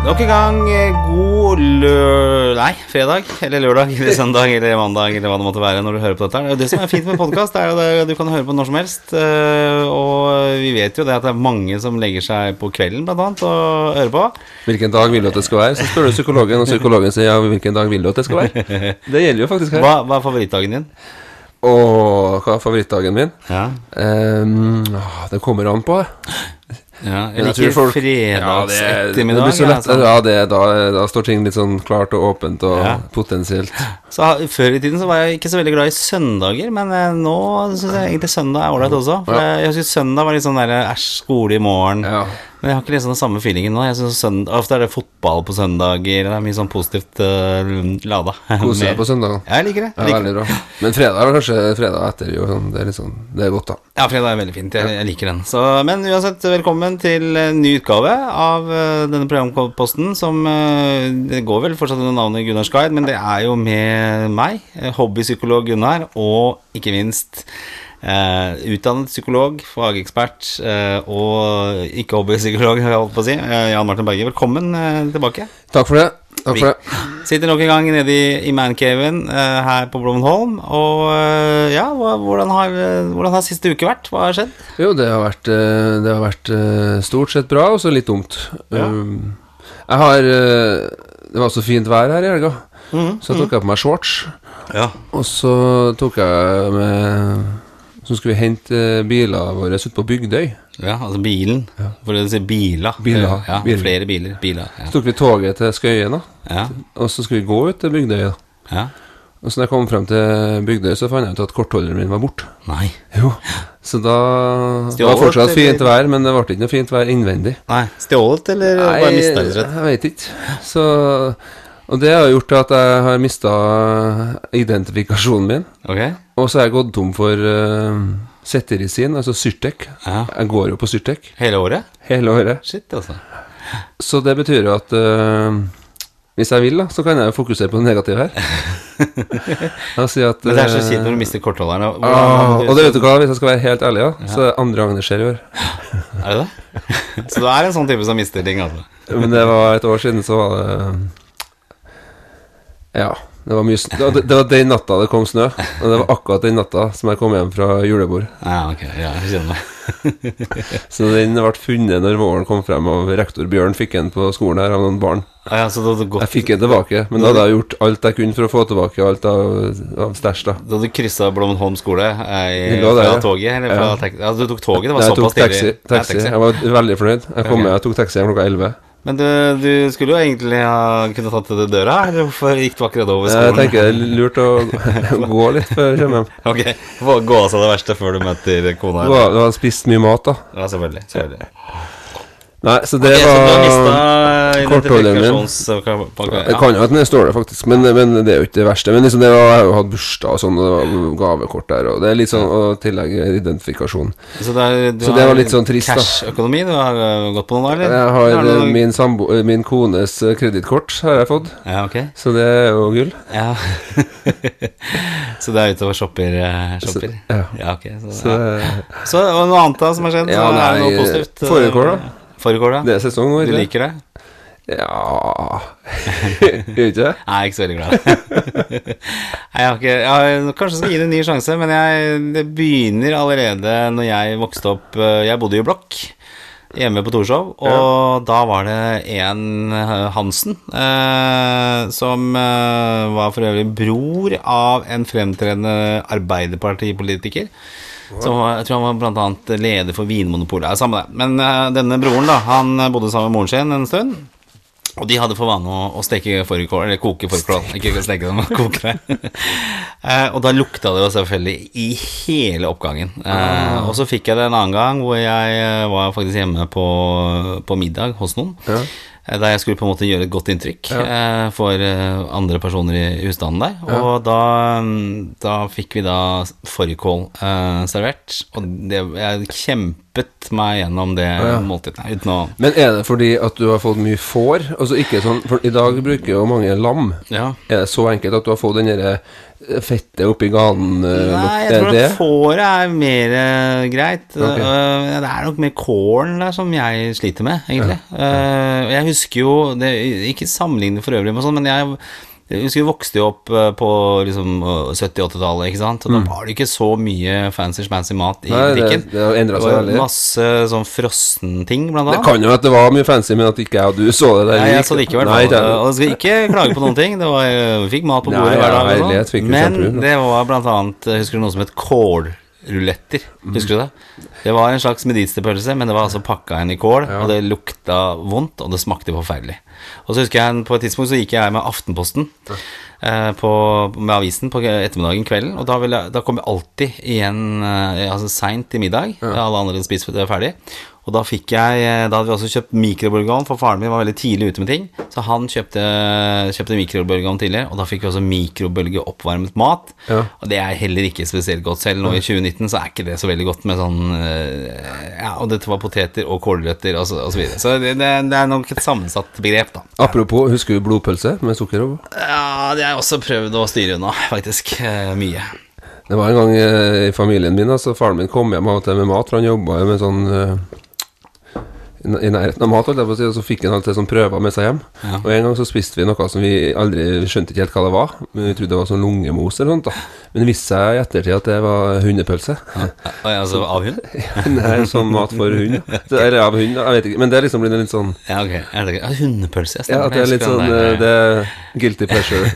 Nok en gang eh, god lø... Nei, fredag eller lørdag eller søndag eller mandag eller hva det måtte være når du hører på dette. Det som er fint med podkast, er jo det du kan høre på når som helst. eh, Og vi vet jo det at det er mange som legger seg på kvelden blant annet og hører på. Hvilken dag vil du at det skal være? Så spør du psykologen, og psykologen sier ja, hvilken dag vil du at det skal være? Det gjelder jo faktisk her. Hva, hva er favorittdagen din? Og hva er favorittdagen min? Ja, Um, det kommer an på. Ja Jeg liker folk, folk- Ja, det, det fredagsettermiddag. blir så lett. ja. Det, da, da står ting litt sånn klart og åpent og Ja. potensielt. Så Før i tiden så var jeg ikke så veldig glad i søndager, men eh, nå syns jeg egentlig søndag er ålreit også. For jeg, jeg synes søndag var litt sånn der æsj, skole i morgen. Ja. Men jeg har ikke liksom den samme feelingen nå. Jeg synes søndag, Ofte er det fotball på søndager. Det er mye sånn positivt uh, lada. Kose deg på søndag. Ja, jeg liker det. Ja, Jeg liker. bra. Men fredag er kanskje fredag etter. Jo, sånn, det er litt sånn Det er godt, da. Ja, fredag er veldig fint. Jeg, jeg liker den. Så, men uansett, velkommen til en ny utgave av uh, denne programposten, som uh, Det går vel fortsatt under navnet Gunnars Guide, men det er jo med meg, eh, hobbypsykolog Gunnar, og ikke minst eh, utdannet psykolog, fagekspert eh, og ikke hobbypsykolog, har jeg holdt på å si, eh, Jan Martin Berge. Velkommen eh, tilbake. Takk for det. Takk for det. Sitter nok en gang nede i, i mancaven eh, her på Blommenholm. Og eh, ja, hvordan, har, eh, hvordan har siste uke vært? Hva har skjedd? Jo, det har vært, eh, det har vært eh, stort sett bra, og så litt dumt. Ja. Um, jeg har eh, Det var så fint vær her i helga, Mhm, så jeg tok jeg på meg shorts. Ja. Og så tok jeg med Så skulle vi hente bilene våre ute på Bygdøy. Ja, altså bilen. For å si biler. biler. Ja, biler. flere biler. biler. Ja. Så tok vi toget til Skøyen, da. Ja. Og så skulle vi gå ut til Bygdøy. da ja. Og så når jeg kom frem til Bygdøy, så fant jeg ut at kortholderen min var borte. Nei. Jo. Så da Det var fortsatt fint vær, men det ble ikke noe fint vær innvendig. Nei. Stjålet, eller bare mista rett? jeg vet ikke. Så Og det har gjort at jeg har mista identifikasjonen min. Ok. Og så har jeg gått tom for uh, cetirizin, altså Syrtec. Ja. Jeg går jo på Syrtec Hele året? hele året. Shit, altså. Så det betyr jo at uh, hvis jeg vil, da, så kan jeg jo fokusere på det negative her. Si at Men det er så eh, kjipt når du mister kortholderen. og- ah, Og det vet du hva, hvis jeg skal være helt ærlig, ja, så er det andre gangen det skjer i år. Er det det? Så du er en sånn type som mister ting, altså? Men det var et år siden, så var det Ja. Det var, mye, det, var, det var den natta det kom snø. Og det var akkurat den natta som jeg kom hjem fra julebord. Ja, ok. Ja, jeg skjønner. Så den ble funnet når våren kom frem, og rektor Bjørn fikk den på skolen her av noen barn. Ja, Jeg fikk den tilbake, men da hadde jeg gjort alt jeg kunne for å få tilbake alt av, av stæsj, da. Da du kryssa Blommenholm skole eh, lå der, fra toget? Eller fra Ja. ja, du tok toget? Det var såpass tidlig? taxi. taxi. Jeg var veldig fornøyd. Jeg kom okay. med, jeg tok taxi klokka 11. Men du, du skulle jo egentlig ha kunnet tatt til døra her. Hvorfor gikk du akkurat over skolen? Jeg tenker det er lurt å gå litt før jeg kommer hjem. Ok, få gå av seg det verste før du møter kona. Du du har spist mye mat, da. Ja, selvfølgelig. selvfølgelig. Nei, så det Ok, så du har var mista kortholderen min. Det kan jo at det står det, faktisk, men, men det er jo ikke det verste. Men liksom det var, jeg har jo hatt bursdag og sånn, og gavekort der, og det er litt sånn å tillegge identifikasjon. Så, det, er, du Så det var litt sånn trist, da. Cash-økonomi du har øh, gått på noen, eller? Jeg har har noen... min, sambo, eh, min kones eh, kredittkort, har jeg fått, Ja, okay. så det er jo gull. Ja. så det er utover shopper? shopper? Så, ja. ja, ok. Så, Så ja. så og noe annet da som har skjedd? Ja, nei, er det noe positivt? forrige kår, da. Forrige kår, da? det er sesong nå, Du liker det? Ja Gjør ikke det? Nei, jeg er ikke så veldig glad. Nei, jeg har ikke, jeg, kanskje skal gi det en ny sjanse, men jeg, det begynner allerede når jeg vokste opp eh, Jeg bodde i blokk hjemme på Torshov, og da var det en eh, Hansen, eh, som eh, var for øvrig bror av en fremtredende arbeiderpartipolitiker. Så jeg tror han var annet leder for Vinmonopolet. Ja, samme det. Men uh, denne broren, da, han bodde sammen med moren sin en stund. Og de hadde for vane å, å steke fårikål, eller koke fårikål. Ikke steke dem, men koke det. eh, og da lukta det jo selvfølgelig i hele oppgangen. Uh, og så fikk jeg det en annen gang hvor jeg eh, var faktisk hjemme på, på middag hos noen. Ja. Eh, Der jeg skulle på en måte gjøre et godt inntrykk ja. for eh, andre personer i husstanden der. Og da, mm, da fikk vi da fårikål eh, servert. Og det, jeg kjempet meg gjennom det måltidet uten å Men er det fordi at du har fått mye får? Altså ikke sånn For i dag bruker jo mange lam. Ja. Er det så enkelt at du har fått den derre fettet oppi ganen Uh, Nei, jeg tror det? fåret er mer uh, greit. Okay. Uh, det er nok mer kålen som jeg sliter med, egentlig. Eh, jeg husker jo det, Ikke sammenligne for øvrig med sånn, men jeg, jeg husker vi vokste jo opp eh, på liksom, eh, 70-80-tallet, ikke sant. Og da var det ikke så mye fancy-smancy mat i Mm. Nei, butikken. det Det seg veldig. masse sånn frossenting, blant annet. Det kan jo at det var mye fancy, men at ikke jeg og du så det der. Nei, jeg så det ikke, i hvert fall. Og jeg skal ikke klage på noen ting. Det var, vi fikk mat på bordet Nei, hver dag. sånn. Men det var blant annet Husker du noe som het kålruletter? Mm. Husker du det? Det var en slags medisterpølse, men det var altså pakka inn i kål, og det lukta vondt, og det smakte forferdelig. Og så husker jeg på et tidspunkt så gikk jeg med Aftenposten. eh, På, med avisen på ettermiddagen, kvelden, og da, jeg, da kom jeg alltid igjen eh, altså seint i middag. Alle andre hadde spist ferdig. Og da fikk jeg eh, Da hadde vi også kjøpt mikrobølgeovn, for faren min var veldig tidlig ute med ting. Så han kjøpte, kjøpte mikrobølgeovn tidligere, og da fikk vi også mikrobølgeoppvarmet mat. Ja. Og det er heller ikke spesielt godt. Selv nå i 2019 så er ikke det så veldig godt med sånn eh, Ja, og dette var poteter og kålrøtter og så, og så videre. Så det, det, det er nok et sammensatt begrep, da. Apropos, husker du blodpølse med sukker over? Ja, det har jeg også prøvd å styre unna, faktisk. Eh, Mye. Det var en gang i familien min, altså faren min kom hjem og med mat, for han jobba jo med sånn i nærheten av mat, jeg og så fikk han alltid sånn prøver med seg hjem. Ja. Og en gang så spiste vi noe som vi aldri skjønte ikke helt hva det var. Men vi trodde det var sånn lungemos eller sånt. da Men det viste seg i ettertid at det var hundepølse. Ja. altså av hund? Nei, sånn mat for hund. Eller av hund, jeg vet ikke. Men det er liksom blitt litt sånn Ja, ok. Det, ja, hundepølse, jeg Ja, at det er litt sånn eh, Det er guilty pleasure.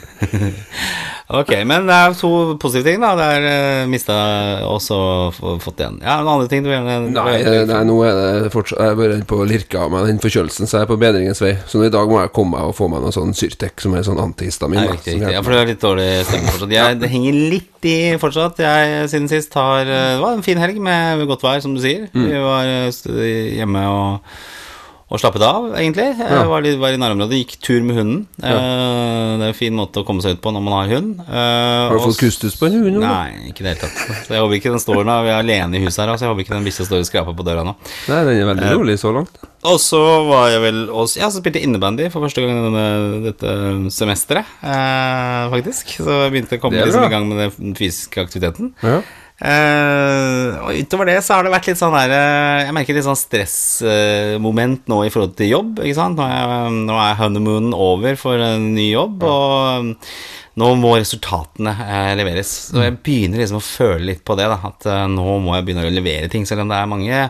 Ok, men det er to positive ting, da. Det er uh, mista og så fått igjen. Ja, noen andre ting du vil gjerne Nei, eh, nei, nå er det fortsatt Jeg er bare på å lirke av meg den forkjølelsen, så jeg er på bedringens vei. Så nå i dag må jeg komme meg og få meg noe sånn Syrtec, som er sånn antihistamin. Nei, riktig, riktig. Ja, for du har litt dårlig stemme fortsatt. Jeg, det henger litt i fortsatt. Jeg siden sist har eh, Det var en fin helg med godt vær, som du sier. Mm. Vi var eh, hjemme og, og slappet av, egentlig. Ja. var, litt, var i nærområdet, gikk tur med hunden. Eh, det er en fin måte å komme seg ut på når man har hund. Eh, Har du fått kustus på en hund? nå. Nei, ikke i det hele tatt. Så jeg håper ikke den står nå. Vi er alene i huset her, så jeg håper ikke den bikkja står og skraper på døra nå. Nei, den er Eh, veldig rolig så langt. Og så var jeg vel også Ja, så spilte jeg innebandy for første gang denne, dette semesteret, eh, faktisk. Så jeg begynte å komme liksom i gang med den fysiske aktiviteten. Ja. Eh, og utover det så har det vært litt sånn der eh, Jeg merker litt sånn stressmoment nå i forhold til jobb. Ikke sant? Nå er, nå er honeymoonen over for en ny jobb, og nå må resultatene eh, leveres. Så jeg begynner liksom å føle litt på det, da. At eh, nå må jeg begynne å levere ting, selv om det er mange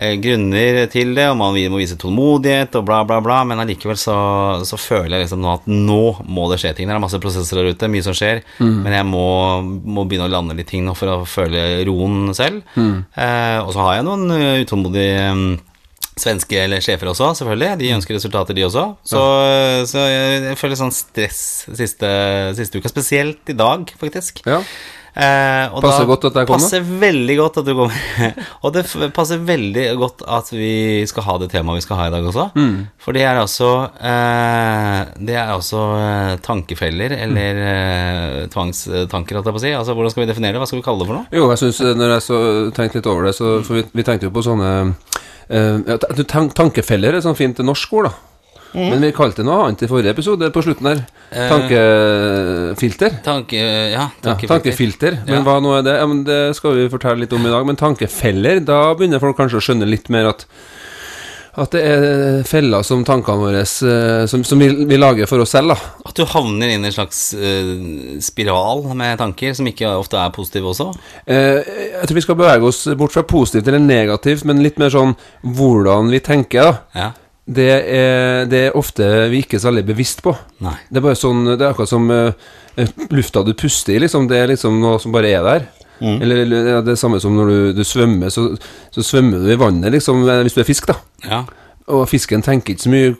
grunner til det, og man må vise tålmodighet og bla, bla, bla, men allikevel så, så føler jeg liksom nå at nå må det skje ting. Det er masse prosesser der ute, mye som skjer, men jeg må, må begynne å lande litt ting nå for å føle roen selv. Eh, og så har jeg noen eh, utålmodige mm, Svenske eller sjefer også, selvfølgelig. De ønsker resultater, de også. Så, så jeg, jeg føler sånn stress siste, siste uka, spesielt i dag, faktisk. ja. Eh, og Passer da godt at jeg kommer. Passer veldig godt at du kommer. og det passer veldig godt at vi skal ha det temaet vi skal ha i dag også. Mm. For det er altså eh, Det er altså eh, tankefeller, eller eh, tvangstanker, holdt jeg på å si. Altså, hvordan skal vi definere det? Hva skal vi kalle det for noe? Jo, jeg syns når jeg så tenkte litt over det, så For vi, vi tenkte jo på sånne eh, Tankefeller er et sånt fint norsk ord, da. Mm. Men vi kalte det noe annet i forrige episode, på slutten der. Eh, Tankefilter. Tanke... Ja, Ja, tankefilter. tankefilter. Men Ja. hva nå er det? Ja, men Det skal vi fortelle litt om i dag. Men tankefeller, da begynner folk kanskje å skjønne litt mer at at det er feller som tankene våre eh, Som, som vi, vi lager for oss selv, da. At du havner inn i en slags uh, spiral med tanker, som ikke ofte er positive også. Uh, jeg tror vi skal bevege oss bort fra positivt eller negativt, men litt mer sånn hvordan vi tenker, da. Ja. Det er, det er ofte vi ikke er så veldig bevisst på. Nei. Det er bare sånn Det er akkurat som uh, lufta du puster i, liksom. Det er liksom noe som bare er der. Mm. eller det er samme som når du, du svømmer, så, så svømmer du i vannet, liksom, eh, hvis du er fisk, da. Ja. Og fisken tenker ikke så mye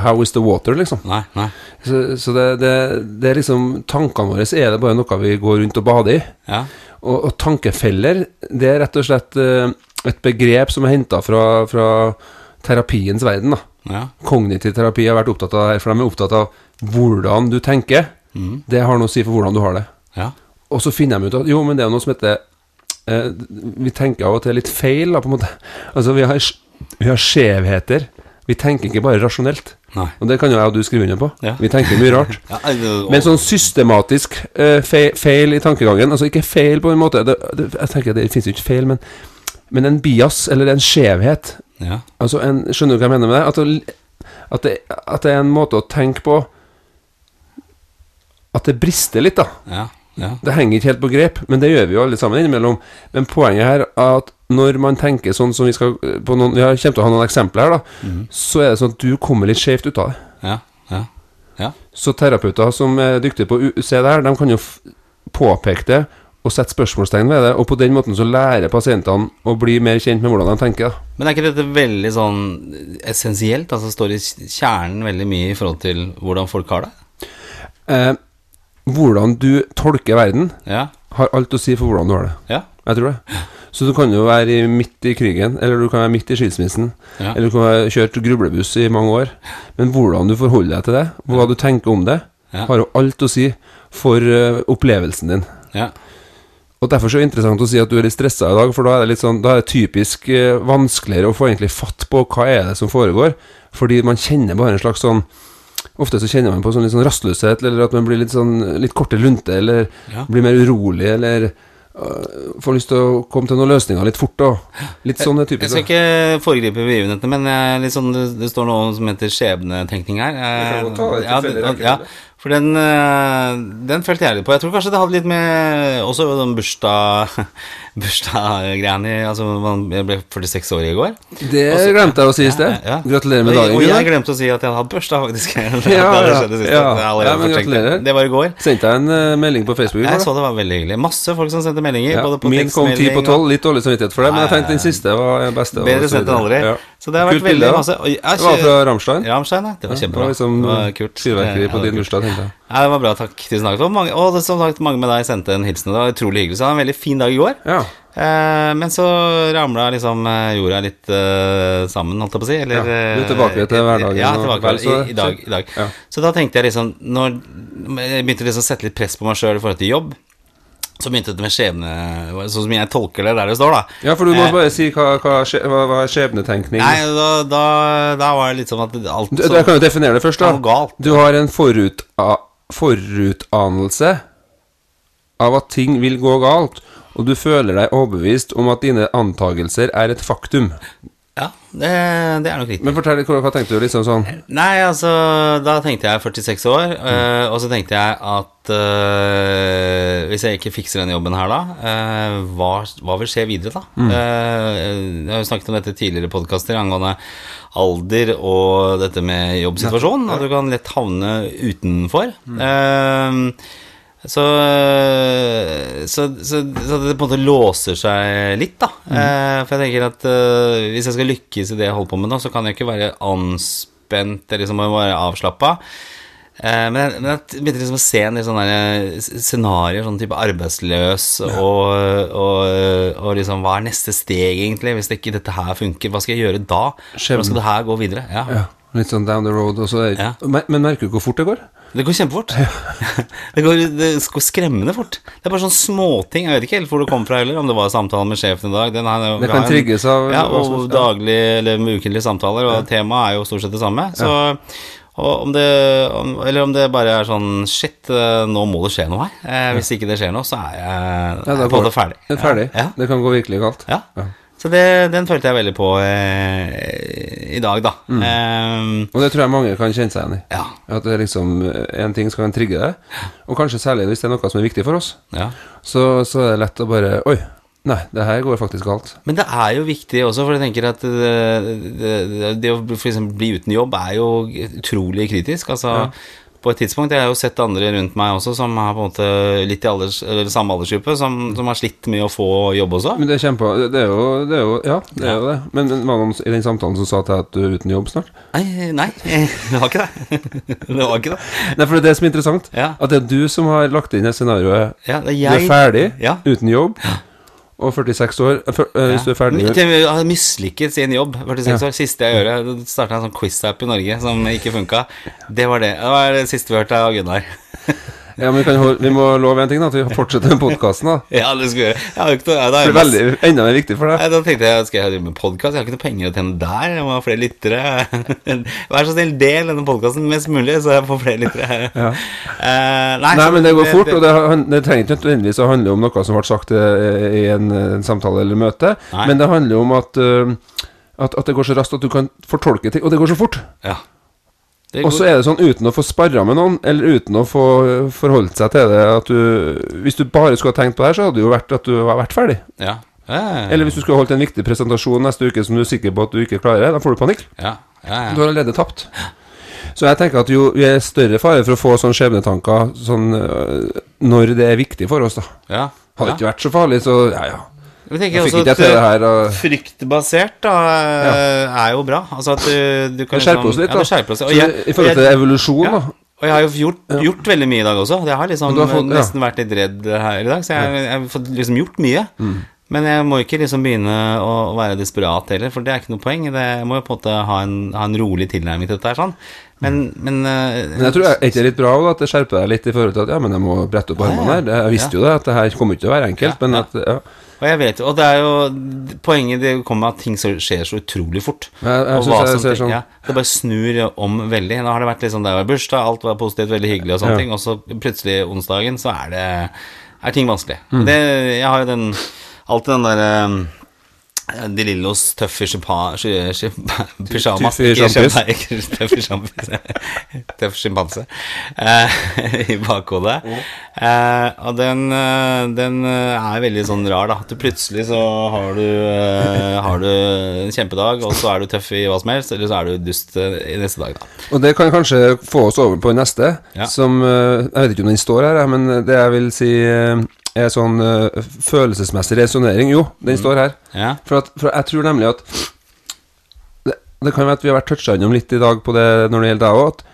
How is the water, liksom. Nei. Nei. Så, så det, det, det er liksom Tankene våre er det bare noe vi går rundt og bader i. Ja. Og, og tankefeller, det er rett og slett uh, et begrep som er henta fra, fra terapiens verden. da Ja. Kognitiv terapi har vært opptatt av det her, for de er opptatt av hvordan du tenker. Det har noe å si for hvordan du har det. Ja. Og så finner de ut at jo, men det er noe som heter eh, Vi tenker av og til litt feil, da, på en måte. Altså, vi har, vi har skjevheter. Vi tenker ikke bare rasjonelt. Nei. Og det kan jo jeg og du skrive under på. Ja. Vi tenker mye rart. Ja, og- Men sånn systematisk eh, fe feil i tankegangen Altså ikke feil på en måte det, det, Jeg tenker det finnes jo ikke feil, men, men en bias, eller en skjevhet. Ja. Altså en, Skjønner du hva jeg mener med det? At, det, at det? at det er en måte å tenke på At det brister litt, da. Ja, ja. Det henger ikke helt på grep, men det gjør vi jo alle sammen innimellom. Men poenget her er at når man tenker sånn som vi skal på noen, Vi har- kommer til å ha noen eksempler her, da. Så er det sånn at du kommer litt skjevt ut av det. ja, ja. ja. Så terapeuter som er dyktige på å se det her, de kan jo påpeke det og sette spørsmålstegn ved det, og på den måten så lærer pasientene å bli mer kjent med hvordan de tenker. Men er ikke dette veldig sånn essensielt? Altså står i kjernen veldig mye i forhold til hvordan folk har det? Eh, hvordan du tolker verden, Ja, har alt å si for hvordan du har det. ja, Jeg tror det. Så du kan jo være i, midt i krigen, eller du kan være midt i skilsmissen, Ja. eller du kan ha kjørt grublebuss i mange år. Men hvordan du forholder deg til det, hva du tenker om det, har jo alt å si for eh, opplevelsen din. ja. Og Derfor så er det interessant å si at du er litt stressa i dag, for da er det litt sånn Da er det typisk eh, vanskeligere å få egentlig fatt på hva er det som foregår, fordi man kjenner bare en slags sånn Ofte så kjenner man på sånn litt sånn rastløshet, eller at man blir litt sånn litt korte lunte, eller Ja. blir mer urolig, eller uh, får lyst til å komme til noen løsninger litt fort, da. Litt sånn er Jeg skal ikke foregripe begivenhetene, men jeg litt sånn, det, det står noe som heter skjebnetenkning her. Jeg, jeg, i ja, ja, for den, eh, den følte jeg litt på. Jeg tror kanskje det hadde litt med også den bursdag bursdaggreiene i Altså, jeg ble 46 år i går. Det glemte jeg å si i sted. Ja, ja. Gratulerer med dagen. Og jeg glemte å si at jeg hadde hatt bursdag, faktisk. det det. Det var i går. Sendte jeg en uh, melding på Facebook? i går, Jeg så det var veldig hyggelig. Masse folk som sendte meldinger. Både på min kom ti på tolv. Litt dårlig samvittighet for det, men jeg tenkte den siste var den beste. Bedre så sendt enn aldri. Så det har vært Kult veldig bilde, masse jeg Det var fra Rammstein. Rammstein, ja. Det var Det kjempebra. var liksom det var kult. fyrverkeri på din bursdag, tenkte jeg. Ja, det var bra, takk. Tusen takk. Og, mange, og det, som sagt, mange med deg sendte en hilsen. Det var utrolig hyggelig. Så det var en veldig fin dag i går. Ja. Eh, men så ramla liksom eh, jorda litt eh, sammen, holdt jeg på å si. Eller, Ja, du er tilbake til hverdagen Ja, tilbake til så- i, i dag. I dag. Ja. Så da tenkte jeg liksom når, Jeg begynte liksom å sette litt press på meg sjøl i forhold til jobb. Så begynte det med skjebne Sånn som jeg tolker det der det står, da. ja, for du må Eh, bare si hva, hva, hva, er skjebnetenkning Nei, da, da, da var det litt sånn at alt du, Jeg kan jo definere det først, da. Du har en forut, forutanelse av at ting vil gå galt, og du føler deg overbevist om at dine antagelser er et faktum. Ja, det, det er nok riktig. Men fortell, hva, hva tenkte du liksom sånn Nei, altså, da tenkte jeg 46 år, eh, og så tenkte jeg at øh, hvis jeg ikke fikser denne jobben her da, øh, hva, hva vil skje videre da? Eh, jeg har jo snakket om dette i tidligere podcaster angående alder og dette med jobbsituasjonen, at du kan lett havne utenfor. Eh, så, så, så, så det på en måte låser seg litt, da. Eh, for jeg tenker at eh, hvis jeg skal lykkes i det jeg holder på med nå, så kan jeg ikke være anspent eller liksom bare være avslappa. Eh, men, jeg, men jeg begynte liksom å se en del sånne eh, scenarioer, sånn type arbeidsløs, og, og, og liksom hva er neste steg, egentlig, hvis det ikke dette her funker? Hva skal jeg gjøre da? Hvordan skal det her gå videre? Ja. Ja, litt sånn down the road, Også. Ja. men, men merker du hvor fort det går? Det går kjempefort. det, går, det går skremmende fort. Det er bare sånne småting. Jeg vet ikke helt hvor det kom fra heller, om det var samtalen med sjefen i dag. Den her, Det kan trigges av Ja, og daglig eller ukentlige samtaler, og temaet er jo stort sett det samme. Så og om det, om, eller om det bare er sånn Shit, eh, nå må det skje noe her. Eh, hvis ikke det skjer noe, så er jeg, Ja, på måte ferdig. Det er ferdig. Ja, Det kan gå virkelig galt. ja. ja. Så det, den følte jeg veldig på eh, i dag, da. Mm. Um, Og det tror jeg mange kan kjenne seg igjen i. ja. At det er liksom en ting som kan trigge det, og kanskje særlig hvis det er noe som er viktig for oss, ja. så, så er det lett å bare Oi, nei, det her går faktisk galt. Men det er jo viktig også, for jeg tenker at det, det, det, å bli uten jobb er jo utrolig kritisk. Altså, på et tidspunkt Jeg har jo sett andre rundt meg også som er på en måte litt i alders, eller samme aldersgruppe, som, som har slitt med å få jobb også. Men det er kjempe... Det er jo, det er jo Ja, det er jo det. Men var det noen i den samtalen som sa til deg at du er uten jobb snart? Nei, nei, det var ikke det. Det var ikke det. Nei, for det er det som er interessant. Ja. At det er du som har lagt inn det scenarioet. Ja, det er Du er ferdig, Ja. uten jobb, og 46 år eh, for, uh, Hvis du er ferdig Jeg har mislykket sin jobb. 46 Ja. år. Siste jeg gjør, jeg starta en sånn quiz-app i Norge som ikke funka. Det var det. Det var det siste vi hørte av Gunnar. Ja, men vi, kan holde, vi må love en ting, da. At vi fortsetter med podkasten. Ja, det gjøre. Jeg har ikke noe, Det er veldig, enda mer viktig for deg. Nei, da tenkte jeg, skal jeg drive med podcast? Jeg har ikke noe penger å tjene der. Jeg må ha flere lyttere. Vær så snill, del denne podcasten mest mulig, så jeg får flere lyttere. Ja. uh, nei, Nei, men det går fort, og det, og det trenger ikke nødvendigvis å handle om noe som ble sagt eh, i en, en samtale eller møte, Nei. men det handler om at, eh, at, at det går så raskt at du kan fortolke ting, og det går så fort. Ja. Og så er det sånn uten å få sparra med noen, eller uten å få forholdt seg til det at du Hvis du bare skulle ha tenkt på det her, så hadde det jo vært at du var vært ferdig. Ja. Ja, Eller hvis du skulle holdt en viktig presentasjon neste uke som du er sikker på at du ikke klarer, da får du panikk. ja, Eh. Du har allerede tapt. Så jeg tenker at jo vi er større fare for å få sånne skjebnetanker sånn, øh, når det er viktig for oss, da. ja. Hadde det ja. ikke vært så farlig, så ja, ja. Jeg tenker Jeg også at, det eh, her. Og, Fryktbasert da eh, er jo bra. Altså at du, du kan det skjerper oss litt, da. Ja, oss. Og jeg, I forhold til jeg, evolusjon, ja, da. og jeg har jo gjort, gjort veldig mye i dag også. Jeg har liksom har fått- ja. nesten vært litt redd her i dag, så jeg, jeg har fått liksom gjort mye. Mm. Men jeg må ikke liksom begynne å være desperat heller, for det er ikke noe poeng. Det, jeg må jo på en måte ha en, ha en rolig tilnærming til dette her, sånn. Men, men, eh, Men jeg tror jeg, er ikke det litt bra også, at det skjerper deg litt i forhold til at ja, men jeg må brette opp armene her. Jeg visste jo det, at det her kommer ikke til å være enkelt, Ja, men ja. at ja. Og jeg vet og det er jo Poenget det kommer med at ting skjer så utrolig fort. Jeg- jeg synes jeg ser sånn- ja, Det bare snur om veldig. Nå har det vært litt sånn det var bursdag, alt var positivt, veldig hyggelig og sånne Ja. ting, og så plutselig onsdagen så er det er ting vanskelig. Mm. Det, jeg har jo den alltid den derre De Lillos tøffe sjampis. Tøff sjimpanse eh, i bakhodet. Eh, og den, eh, den er veldig sånn rar, da. At du plutselig så har du, har du en kjempedag, og så er du tøff i hva som helst, eller så er du dust i neste dag, da. Og det kan kanskje få oss over på neste, Ja. som Jeg vet ikke om den står her, men det jeg vil si er sånn uh, følelsesmessig resonnering. Jo, den står her. Ja. For, at, for jeg tror nemlig at det, det kan være at vi har vært toucha innom litt i dag på det når det gjelder deg òg, at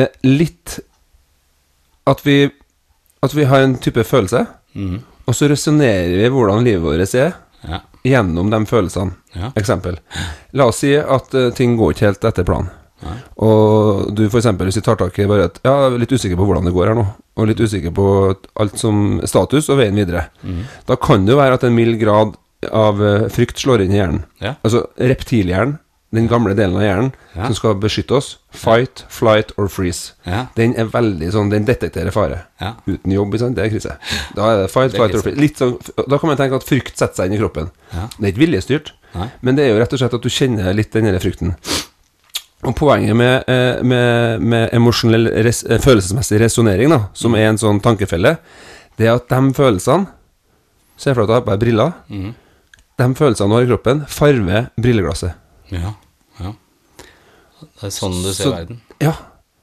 uh, litt At vi At vi har en type følelse, mm. og så resonnerer vi hvordan livet vårt er ja. gjennom de følelsene. Ja. Eksempel. La oss si at uh, ting går ikke helt etter planen. Nei. Og du for eksempel, hvis du tar tak i bare at Ja, jeg er litt usikker på hvordan det går her nå, og litt usikker på alt som status og veien videre. Mm. Da kan det jo være at en mild grad av eh, frykt slår inn i hjernen. Ja. Altså reptilhjernen, den gamle delen av hjernen Ja. som skal beskytte oss. Fight, flight or freeze. Ja. Den er veldig sånn, den detekterer fare. Uten jobb, sant? det er krise. Da er det fight, Det er flight or freeze. Litt sånn, da kan man tenke at frykt setter seg inn i kroppen. Det er ikke viljestyrt, Nei. men det er jo rett og slett at du kjenner litt den frykten. Og poenget med, eh, med, med emosjonell res, eh, følelsesmessig resonnering, da, som Mm. er en sånn tankefelle, det er at de følelsene Se for deg at du har på deg briller. Mm. De følelsene du har i kroppen, farver brilleglasset. ja. ja. Det er sånn du ser Så- verden. Ja.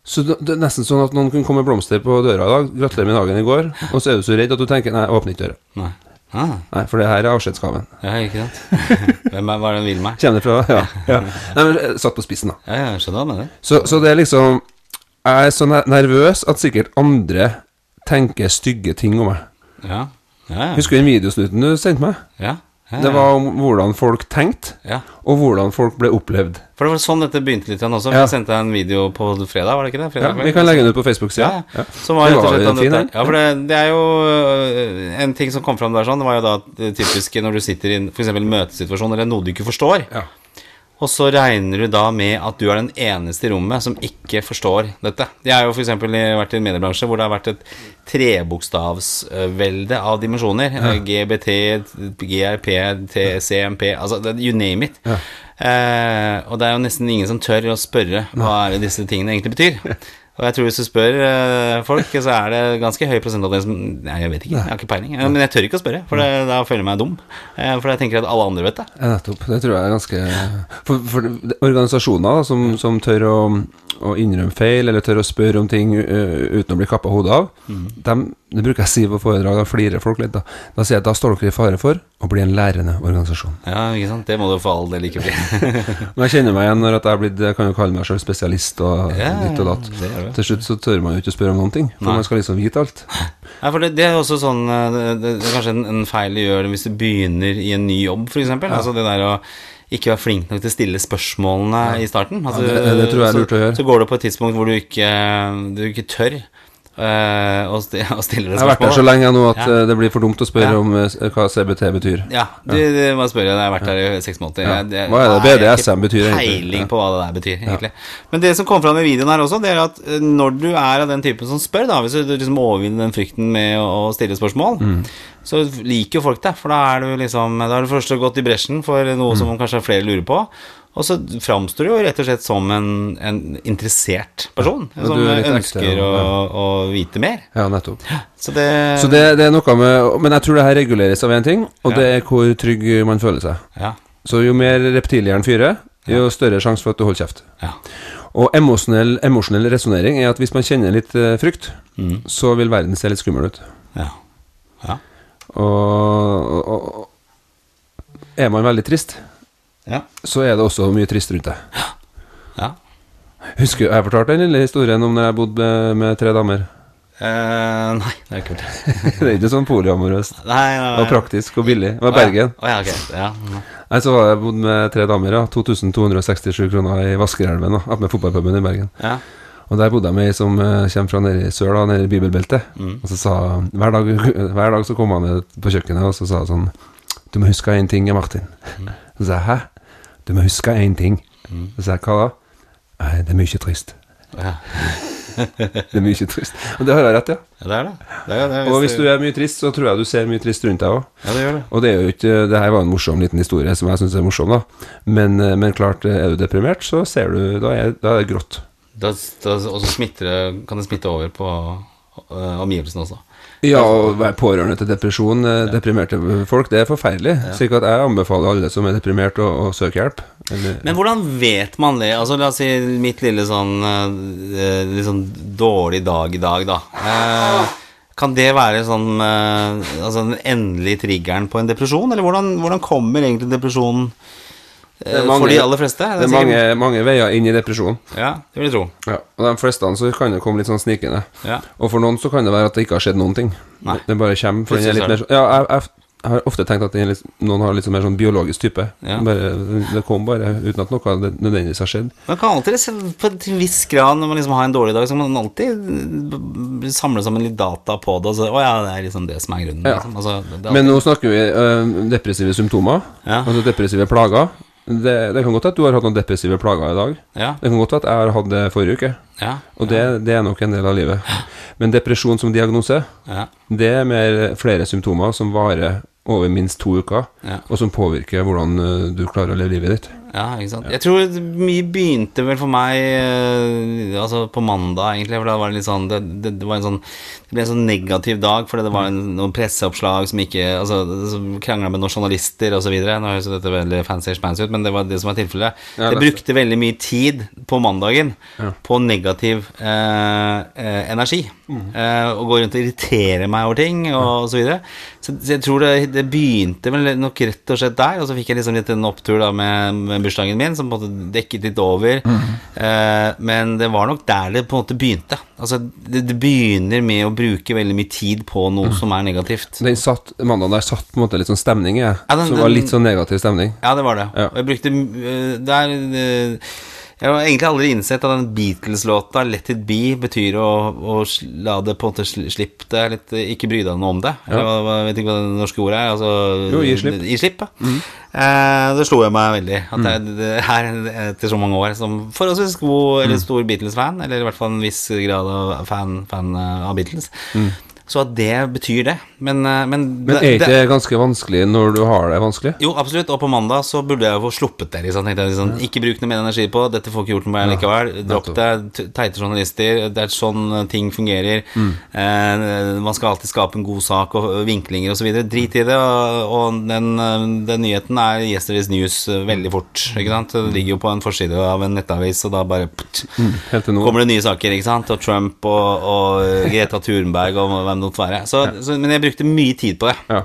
Så det, det er nesten sånn at noen kunne komme med blomster på døra i dag. 'Gratulerer med dagen i går.' Og så er du så redd at du tenker 'nei, åpne ikke døra'. Nei. Ah, Nei, for det her er avskjedsgaven. ja, ikke sant? Hvem er, hva er det den vil meg? Kjenner fra Ja. ja. Nei, men eh, satt på spissen, da. Ja, jeg skjønner hva du mener. Så, så det er liksom Jeg er så nervøs at sikkert andre tenker stygge ting om meg. Ja. Ja, ja. Husker du den videosnutten du sendte meg? ja. Ja, Det var om hvordan folk tenkte, ja. og hvordan folk ble opplevd. For det var sånn dette begynte litt igjen også. Ja. Jeg sendte deg en video på fredag, var det ikke det? Ja, Fredag, Vi kan legge den ut på Facebook-sida. Ja, Ja. Som var Det rett og var slett jo fin, dette. Ja, for det, det er jo øh, en ting som kom fram der sånn, det var jo da det typiske når du sitter i en for eksempel møtesituasjon eller noe du ikke forstår, Ja. Og så regner du da med at du er den eneste i rommet som ikke forstår dette. Jeg har jo eksempel vært i en mediebransje hvor det har vært et trebokstavsvelde av dimensjoner. GBT, GRP, TCMP, altså you name it. Eh, og det er jo nesten ingen som tør å spørre hva det disse tingene egentlig betyr. Og jeg tror hvis du spør eh, folk, så er det ganske høy prosentandel som Nei, jeg vet ikke, jeg har ikke peiling. Men jeg tør ikke å spørre, for det, da føler jeg meg dum. Eh, for jeg tenker at alle andre vet det. Ja, nettopp. Det tror jeg er ganske For, for organisasjoner da, som, som tør å, å innrømme feil, eller tør å spørre om ting uten å bli kappa hodet av, dem, det bruker jeg å si på foredrag, da flirer folk litt. Da Da sier jeg at da står dere i fare for å bli en lærende organisasjon. Ja, ikke sant? Det må du for all del ikke bli. Men jeg kjenner meg igjen når at jeg er blitt Jeg kan jo kalle meg selv spesialist og Ja, ditt og datt. Til slutt så tør man jo ikke spørre om noen ting, for Nei. man skal liksom vite alt. Nei, for det, det er også sånn eh, det, det, er kanskje en, en feil du gjør hvis du begynner i en ny jobb, f.eks. eksempel Altså det der å ikke være flink nok til å stille spørsmålene i starten. Altså, Ja, det- det tror jeg er lurt å gjøre. Så går det på et tidspunkt hvor du ikke, du ikke tør eh, og, stiller og stiller et Jeg har vært der så lenge nå at Ja. eh, det blir for dumt å spørre Ja. om eh, hva CBT betyr. Ja, du, du må spørre. Jeg har vært der i seks måneder. Jeg- det, Hva er det BDSM betyr egentlig? Peiling på hva det der betyr, egentlig. Men det som kom fram i videoen her også, det er at når du er av den typen som spør, da, hvis du liksom overvinner den frykten med å, å stille spørsmål, Mm. så liker jo folk deg, for da er du liksom Da har du først gått i bresjen for noe Mm. som kanskje flere lurer på. Og så framstår du jo rett og slett som en, en interessert person, Ja, som er ekte, ønsker å, å vite mer. Ja, nettopp. Så det, Så det, det er noe med Men jeg tror det her reguleres av én ting, og Ja. det er hvor trygg man føler seg. Ja. Så jo mer reptilhjernen fyrer, jo større sjanse for at du holder kjeft. Ja. Og emosjonell, emosjonell resonnering er at hvis man kjenner litt eh, frykt, Mm. så vil verden se litt skummel ut. Ja. Ja. Og, og, og er man veldig trist, Ja. så er det også mye trist rundt deg. ja. Husker Jeg fortalte den lille historien om når jeg bodde med, med tre damer. Eh, nei, det er kult. det er ikke sånn polyamorøst. Nei, nei, Det var praktisk og billig. Det var Bergen. Oh, ja, ok. Ja. Nei, så var jeg bodd med tre damer, ja. 2267 kroner i Vaskerelven. Attmed fotballpuben i Bergen. ja. Og der bodde jeg med ei som eh, kommer fra nede i sør, da, nede i bibelbeltet. Mm. Og så sa hver dag, hver dag så kom han ned på kjøkkenet, og så sa sånn Du må huske én ting, Martin. Mm. Så sa jeg hæ? Du må huske én ting. Så sa jeg hva da? Nei, det er mye trist. ja. Det er mye trist. Og det har jeg rett, ja. Ja, det er det. det, er, det er, Og hvis du er mye trist, så tror jeg du ser mye trist rundt deg òg. Ja, det gjør det. Og det er jo ikke Det her var en morsom liten historie som jeg syns er morsom, da. Men, eh, men klart, er du deprimert, så ser du Da er, da er det grått. Da, da, og så kan det smitte over på uh, omgivelsene også. Ja, å være pårørende til depresjon, eh, deprimerte folk, det er forferdelig. Slik at jeg anbefaler alle som er deprimert, å, å søke hjelp. Eller, Men hvordan vet man det? Altså, la oss si mitt lille sånn øh, Litt sånn dårlig dag i dag, da. Eh, kan det være sånn Altså den endelige triggeren på en depresjon? Eller hvordan, hvordan kommer egentlig depresjonen mange- for de aller fleste? det er sikkert- mange, mange veier inn i depresjon. Ja, det vil jeg tro. Ja, og de fleste så kan det komme litt sånn snikende. Ja. Og for noen så kan det være at det ikke har skjedd noen ting. Nei. Det bare kommer. For den er litt mer, ja, jeg, jeg, jeg har ofte tenkt at er litt, noen har litt sånn mer sånn biologisk type. Ja. Bare, det kom bare uten at noe nødvendigvis har skjedd. Man kan alltid, på en viss grad, når man liksom har en dårlig dag, så kan man alltid b- samle sammen litt data på det. Og så, å ja, det er liksom det som er grunnen. Ja. Liksom. Altså, det er Men nå snakker vi øh, depressive symptomer, Ja. altså depressive plager. Det, det kan godt at du har hatt noen depressive plager i dag. ja, Det kan godt at jeg har hatt det forrige uke. ja, Og det, det er nok en del av livet. Men depresjon som diagnose, ja, det er mer flere symptomer som varer over minst to uker, og som påvirker hvordan øh, du klarer å leve livet ditt. Ja, ikke sant. Jeg tror mye begynte vel for meg eh, Altså på mandag, egentlig. For da var det litt sånn Det, det, det var en sånn Det ble en sånn negativ dag, fordi det var en, noen presseoppslag som ikke Altså som krangla med noen journalister osv. Nå høres dette veldig fancy schmancy ut, men det var det som var tilfellet. Ja, Jeg det- brukte veldig mye tid på mandagen Ja. på negativ eh, eh, energi. Mm. Eh, og gå rundt og irritere meg over ting og så videre. Så, så jeg tror det, det begynte vel nok rett og slett der, og så fikk jeg liksom litt en opptur da med, med bursdagen min, som på en måte dekket litt over. Mm. Eh, men det var nok der det på en måte begynte. Altså, det, det begynner med å bruke veldig mye tid på Mm. noe som er negativt. Den satt, mandagen der satt på en måte litt sånn stemning i. Ja, som var litt sånn negativ stemning. Ja, det var det. Ja. Og jeg brukte øh, Der øh, Jeg har egentlig aldri innsett at den Beatles-låta 'Let It Be' betyr å, å la det på en måte slippe det litt Ikke bry deg noe om det. Hva, hva, vet ikke hva det norske ordet er. Altså, Jo, gi slipp. Gi slipp, ja. Eh, det slo jeg meg veldig. At jeg det her etter så mange år som forholdsvis god eller Mhm. stor Beatles-fan, eller i hvert fall en viss grad av fan, fan øh, av Beatles, Mhm. Så at det betyr det. Men, øh, men, Men er ikke det ganske vanskelig når du har det vanskelig? jo, absolutt. Og på mandag så burde jeg jo få sluppet det. Liksom. Tenkte jeg, liksom, Ikke bruk noe mer energi på. Dette får ikke gjort noe med likevel. Dropp det. Teite journalister. Det er sånn ting fungerer. Mm. Eh, man skal alltid skape en god sak og vinklinger osv. Drit i det. Og, og den, eh, den nyheten er yesterday's news eh, veldig fort. Ikke sant? Det ligger jo på en forside av en nettavis, og da bare ptt, nå. kommer det nye saker. ikke sant? Og Trump og, og Greta Thunberg og hvem det være. Så, så, men jeg brukte mye tid på det. Ja.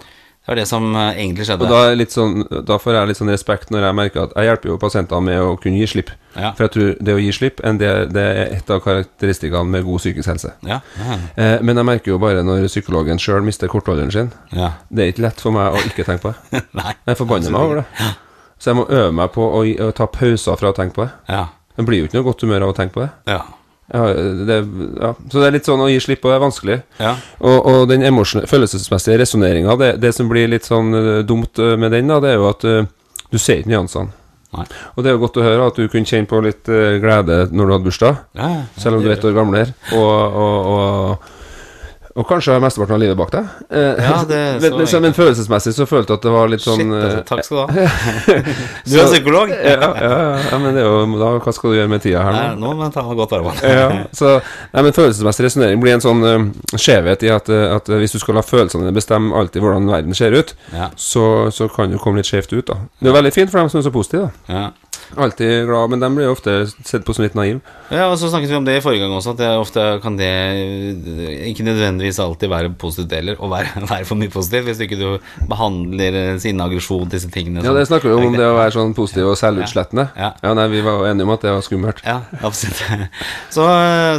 Det var det som eh, egentlig skjedde. Og da, er sånn, da får jeg litt sånn respekt når jeg merker at jeg hjelper jo pasientene med å kunne gi slipp. Ja. For jeg tror det å gi slipp del, det er et av karakteristikkene med god psykisk helse. Ja, ja, Eh, men jeg merker jo bare når psykologen sjøl mister kortholderen sin. ja. Det er ikke lett for meg å ikke tenke på det. Nei. Jeg forbanner meg over det. Så jeg må øve meg på å, å ta pauser fra å tenke på det. Ja. Det blir jo ikke noe godt humør av å tenke på det. Ja. Har, det, ja. Så det er litt sånn å gi slipp på det er vanskelig. Ja. Og, og den følelsesmessige resonneringa, det, det som blir litt sånn eh, dumt eh, med den, da, det er jo at uh, du ser ikke nyansene. Nei. Og det er jo godt å høre at du kunne kjenne på litt uh, glede når du hadde bursdag, Ja, selv om du er ett år gamlere, og, og, og, og kanskje har mesteparten av livet bak deg. Eh, Ja, det så men, men, men følelsesmessig så følte jeg at det var litt sånn Shit, eh, altså, takk skal du ha. Du er psykolog? ja, ja, ja, men det er jo da, Hva skal du gjøre med tida her Nei, nå? nå må jeg ta godt arbeid. Ja, så nei, men Følelsesmessig resonnering blir en sånn uh, skjevhet i at, eh, at eh, hvis du skal la følelsene dine bestemme alltid hvordan verden ser ut, Ja, så, så kan du komme litt skjevt ut. da Det er veldig fint for dem som er så positive. da ja. Alltid glad, men de blir ofte sett på som litt naive. Ja, og så snakket vi om det i forrige gang også, at det ofte kan det ikke nødvendigvis alltid være positivt heller, å være, være for mye positivt, hvis du ikke du behandler sin sinne, aggresjon, disse tingene. Ja, det snakker vi om, om det å være sånn positiv og selvutslettende. Ja. Ja, nei, Vi var jo enige om at det var skummelt. Ja, absolutt. Så,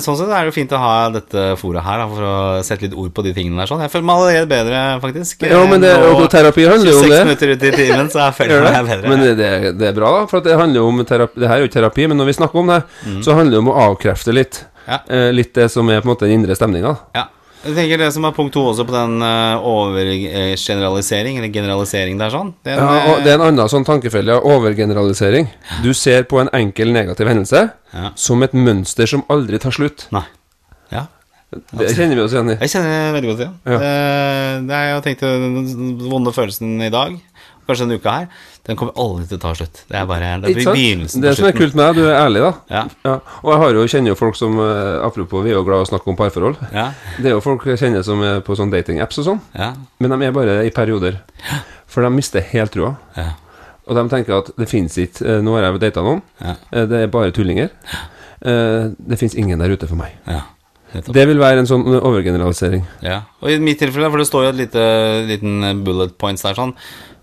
sånn sett er det jo fint å ha dette foret her, da, for å sette litt ord på de tingene der. Sånn. Jeg føler meg allerede bedre, faktisk. Ja, men det, og, og terapi handler jo om 26 Seks minutter ut i timen, så jeg føler meg bedre. Men det, det, det er bra, da. For det handler jo om terapi Det her er jo ikke terapi, men når vi snakker om det, så handler det om å avkrefte litt. Mm. Ja. Eh, litt det som er på en måte den indre stemninga. Ja. Jeg tenker det som er punkt to også på den uh, overgeneralisering, eller generalisering der sånn. Den, Ja, og det er en annen sånn tankefelle, overgeneralisering. Du ser på en enkel negativ hendelse Ja. som et mønster som aldri tar slutt. Nei. Ja. Det kjenner vi oss igjen i. Jeg kjenner det veldig godt igjen. Ja. Det, det er, jeg tenkte den vonde følelsen i dag, kanskje denne uka her, den kommer aldri til å ta slutt. Det er bare det er begynnelsen Det som er kult med deg, du er ærlig, da. Ja. Ja. Og jeg har jo, kjenner jo folk som eh, Apropos, vi er jo glad i å snakke om parforhold. Ja. Det er jo folk jeg kjenner som er på sånn datingapps og sånn, Ja. men de er bare i perioder. For de mister helt trua. Ja. Og de tenker at det fins ikke eh, Nå har jeg data noen, Ja. eh, det er bare tullinger. Det fins ingen der ute for meg. ja. Det vil være en sånn overgeneralisering. Ja, og i mitt tilfelle, for det står jo et lite liten bullet points der sånn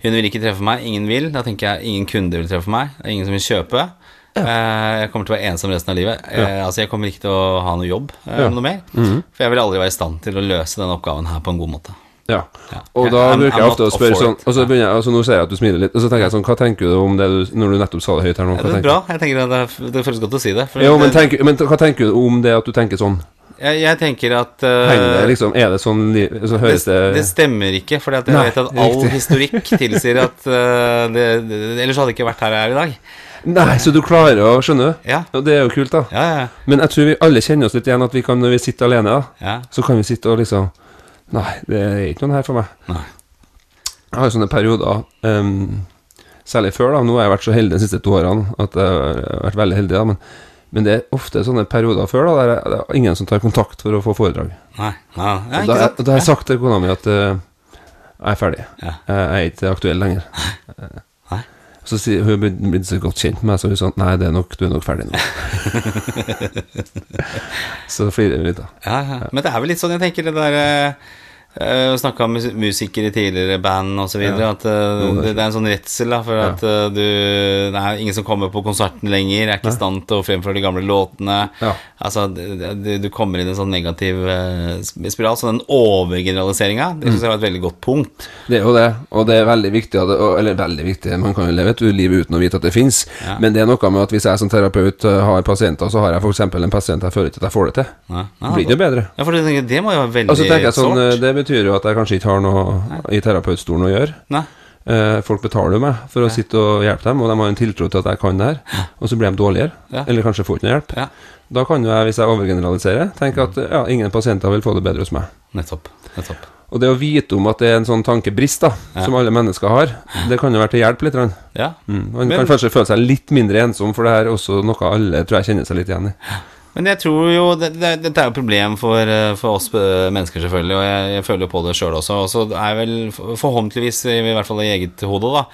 Hun vil ikke treffe meg, ingen vil. Da tenker jeg ingen kunder vil treffe meg. Det er ingen som vil kjøpe. Ja. jeg kommer til å være ensom resten av livet. Ja. altså Jeg kommer ikke til å ha noe jobb eh, Ja. noe mer. For jeg vil aldri være i stand til å løse denne oppgaven her på en god måte. Ja. Og da I'm- bruker jeg ofte å spørre sånn. Og så begynner jeg, altså nå ser jeg at du smiler litt, og så tenker jeg sånn Hva tenker du om det du, når du nettopp sa det høyt her nå? Hva det er bra. Jeg tenker at det, det føles godt å si det. Jo, men, tenk, men hva tenker du om det at du tenker sånn? Jeg, jeg tenker at uh, Henger liksom Er det sånn Så høres det, det det stemmer ikke, for jeg vet at all riktig. historikk tilsier at uh, det, det, Ellers hadde jeg ikke vært her jeg er i dag. Nei, så du klarer å skjønne? Ja, Og det er jo kult, da. ja, ja. Men jeg tror vi alle kjenner oss litt igjen at vi kan, når vi sitter alene, da, så kan vi sitte og liksom Nei, det er ikke noen her for meg. Nei. Jeg har jo sånne perioder um, Særlig før, da. Nå har jeg vært så heldig de siste to årene at jeg har vært veldig heldig, da. Men, men det er ofte sånne perioder før da der det er ingen som tar kontakt for å få foredrag. Nei, nei, nei ikke da, sant? da har jeg sagt til kona mi at uh, jeg er ferdig. Ja. Jeg er ikke aktuell lenger. Nei. Så sier hun blitt, så godt kjent med meg, så hun sånn Nei, det er nok, du er nok ferdig nå. så flirer vi litt, da. Ja, ja. Men det er vel litt sånn, jeg tenker det der uh, Snakka om musikere i tidligere band osv. Ja. At uh, det det, er en sånn redsel da for Ja. at uh, du Det er ingen som kommer på konserten lenger, er ikke i stand til å fremføre de gamle låtene. Ja. Altså, det- du kommer inn i en sånn negativ uh, spiral. Så den overgeneraliseringa, det syns jeg var et veldig godt punkt. Det er jo det, og det er veldig viktig det, og- Eller veldig viktig, man kan jo leve et liv uten å vite at det fins, men det er noe med at hvis jeg som terapeut har pasienter, så har jeg f.eks. en pasient jeg føler ikke at jeg får det til. Nei, nei, Blir det bedre? Ja, for det, det må jo være veldig altså, sårt. sånn, eh, betyr jo at jeg kanskje ikke har noe i terapeutstolen å gjøre. Nei. Eh, folk betaler jo meg for å sitte og hjelpe dem, og de har en tiltro til at jeg kan det her. Og så blir de dårligere, Ja. eller kanskje får ikke noe hjelp. Ja, Da kan jo jeg, hvis jeg overgeneraliserer, tenke at ja, ingen pasienter vil få det bedre hos meg. nettopp. Nettopp. Og det å vite om at det er en sånn tankebrist da, Ja. som alle mennesker har, det kan jo være til hjelp litt. Ja. Mm. Man Men- kan kanskje føle seg litt mindre ensom, for det er også noe alle tror jeg kjenner seg litt igjen i. Men jeg tror jo det, det, Dette er jo problem for, eh, for oss eh, mennesker, selvfølgelig, og jeg, jeg føler jo på det sjøl også. Og så er jeg vel for- forhåpentligvis, i hvert fall i eget hode, da,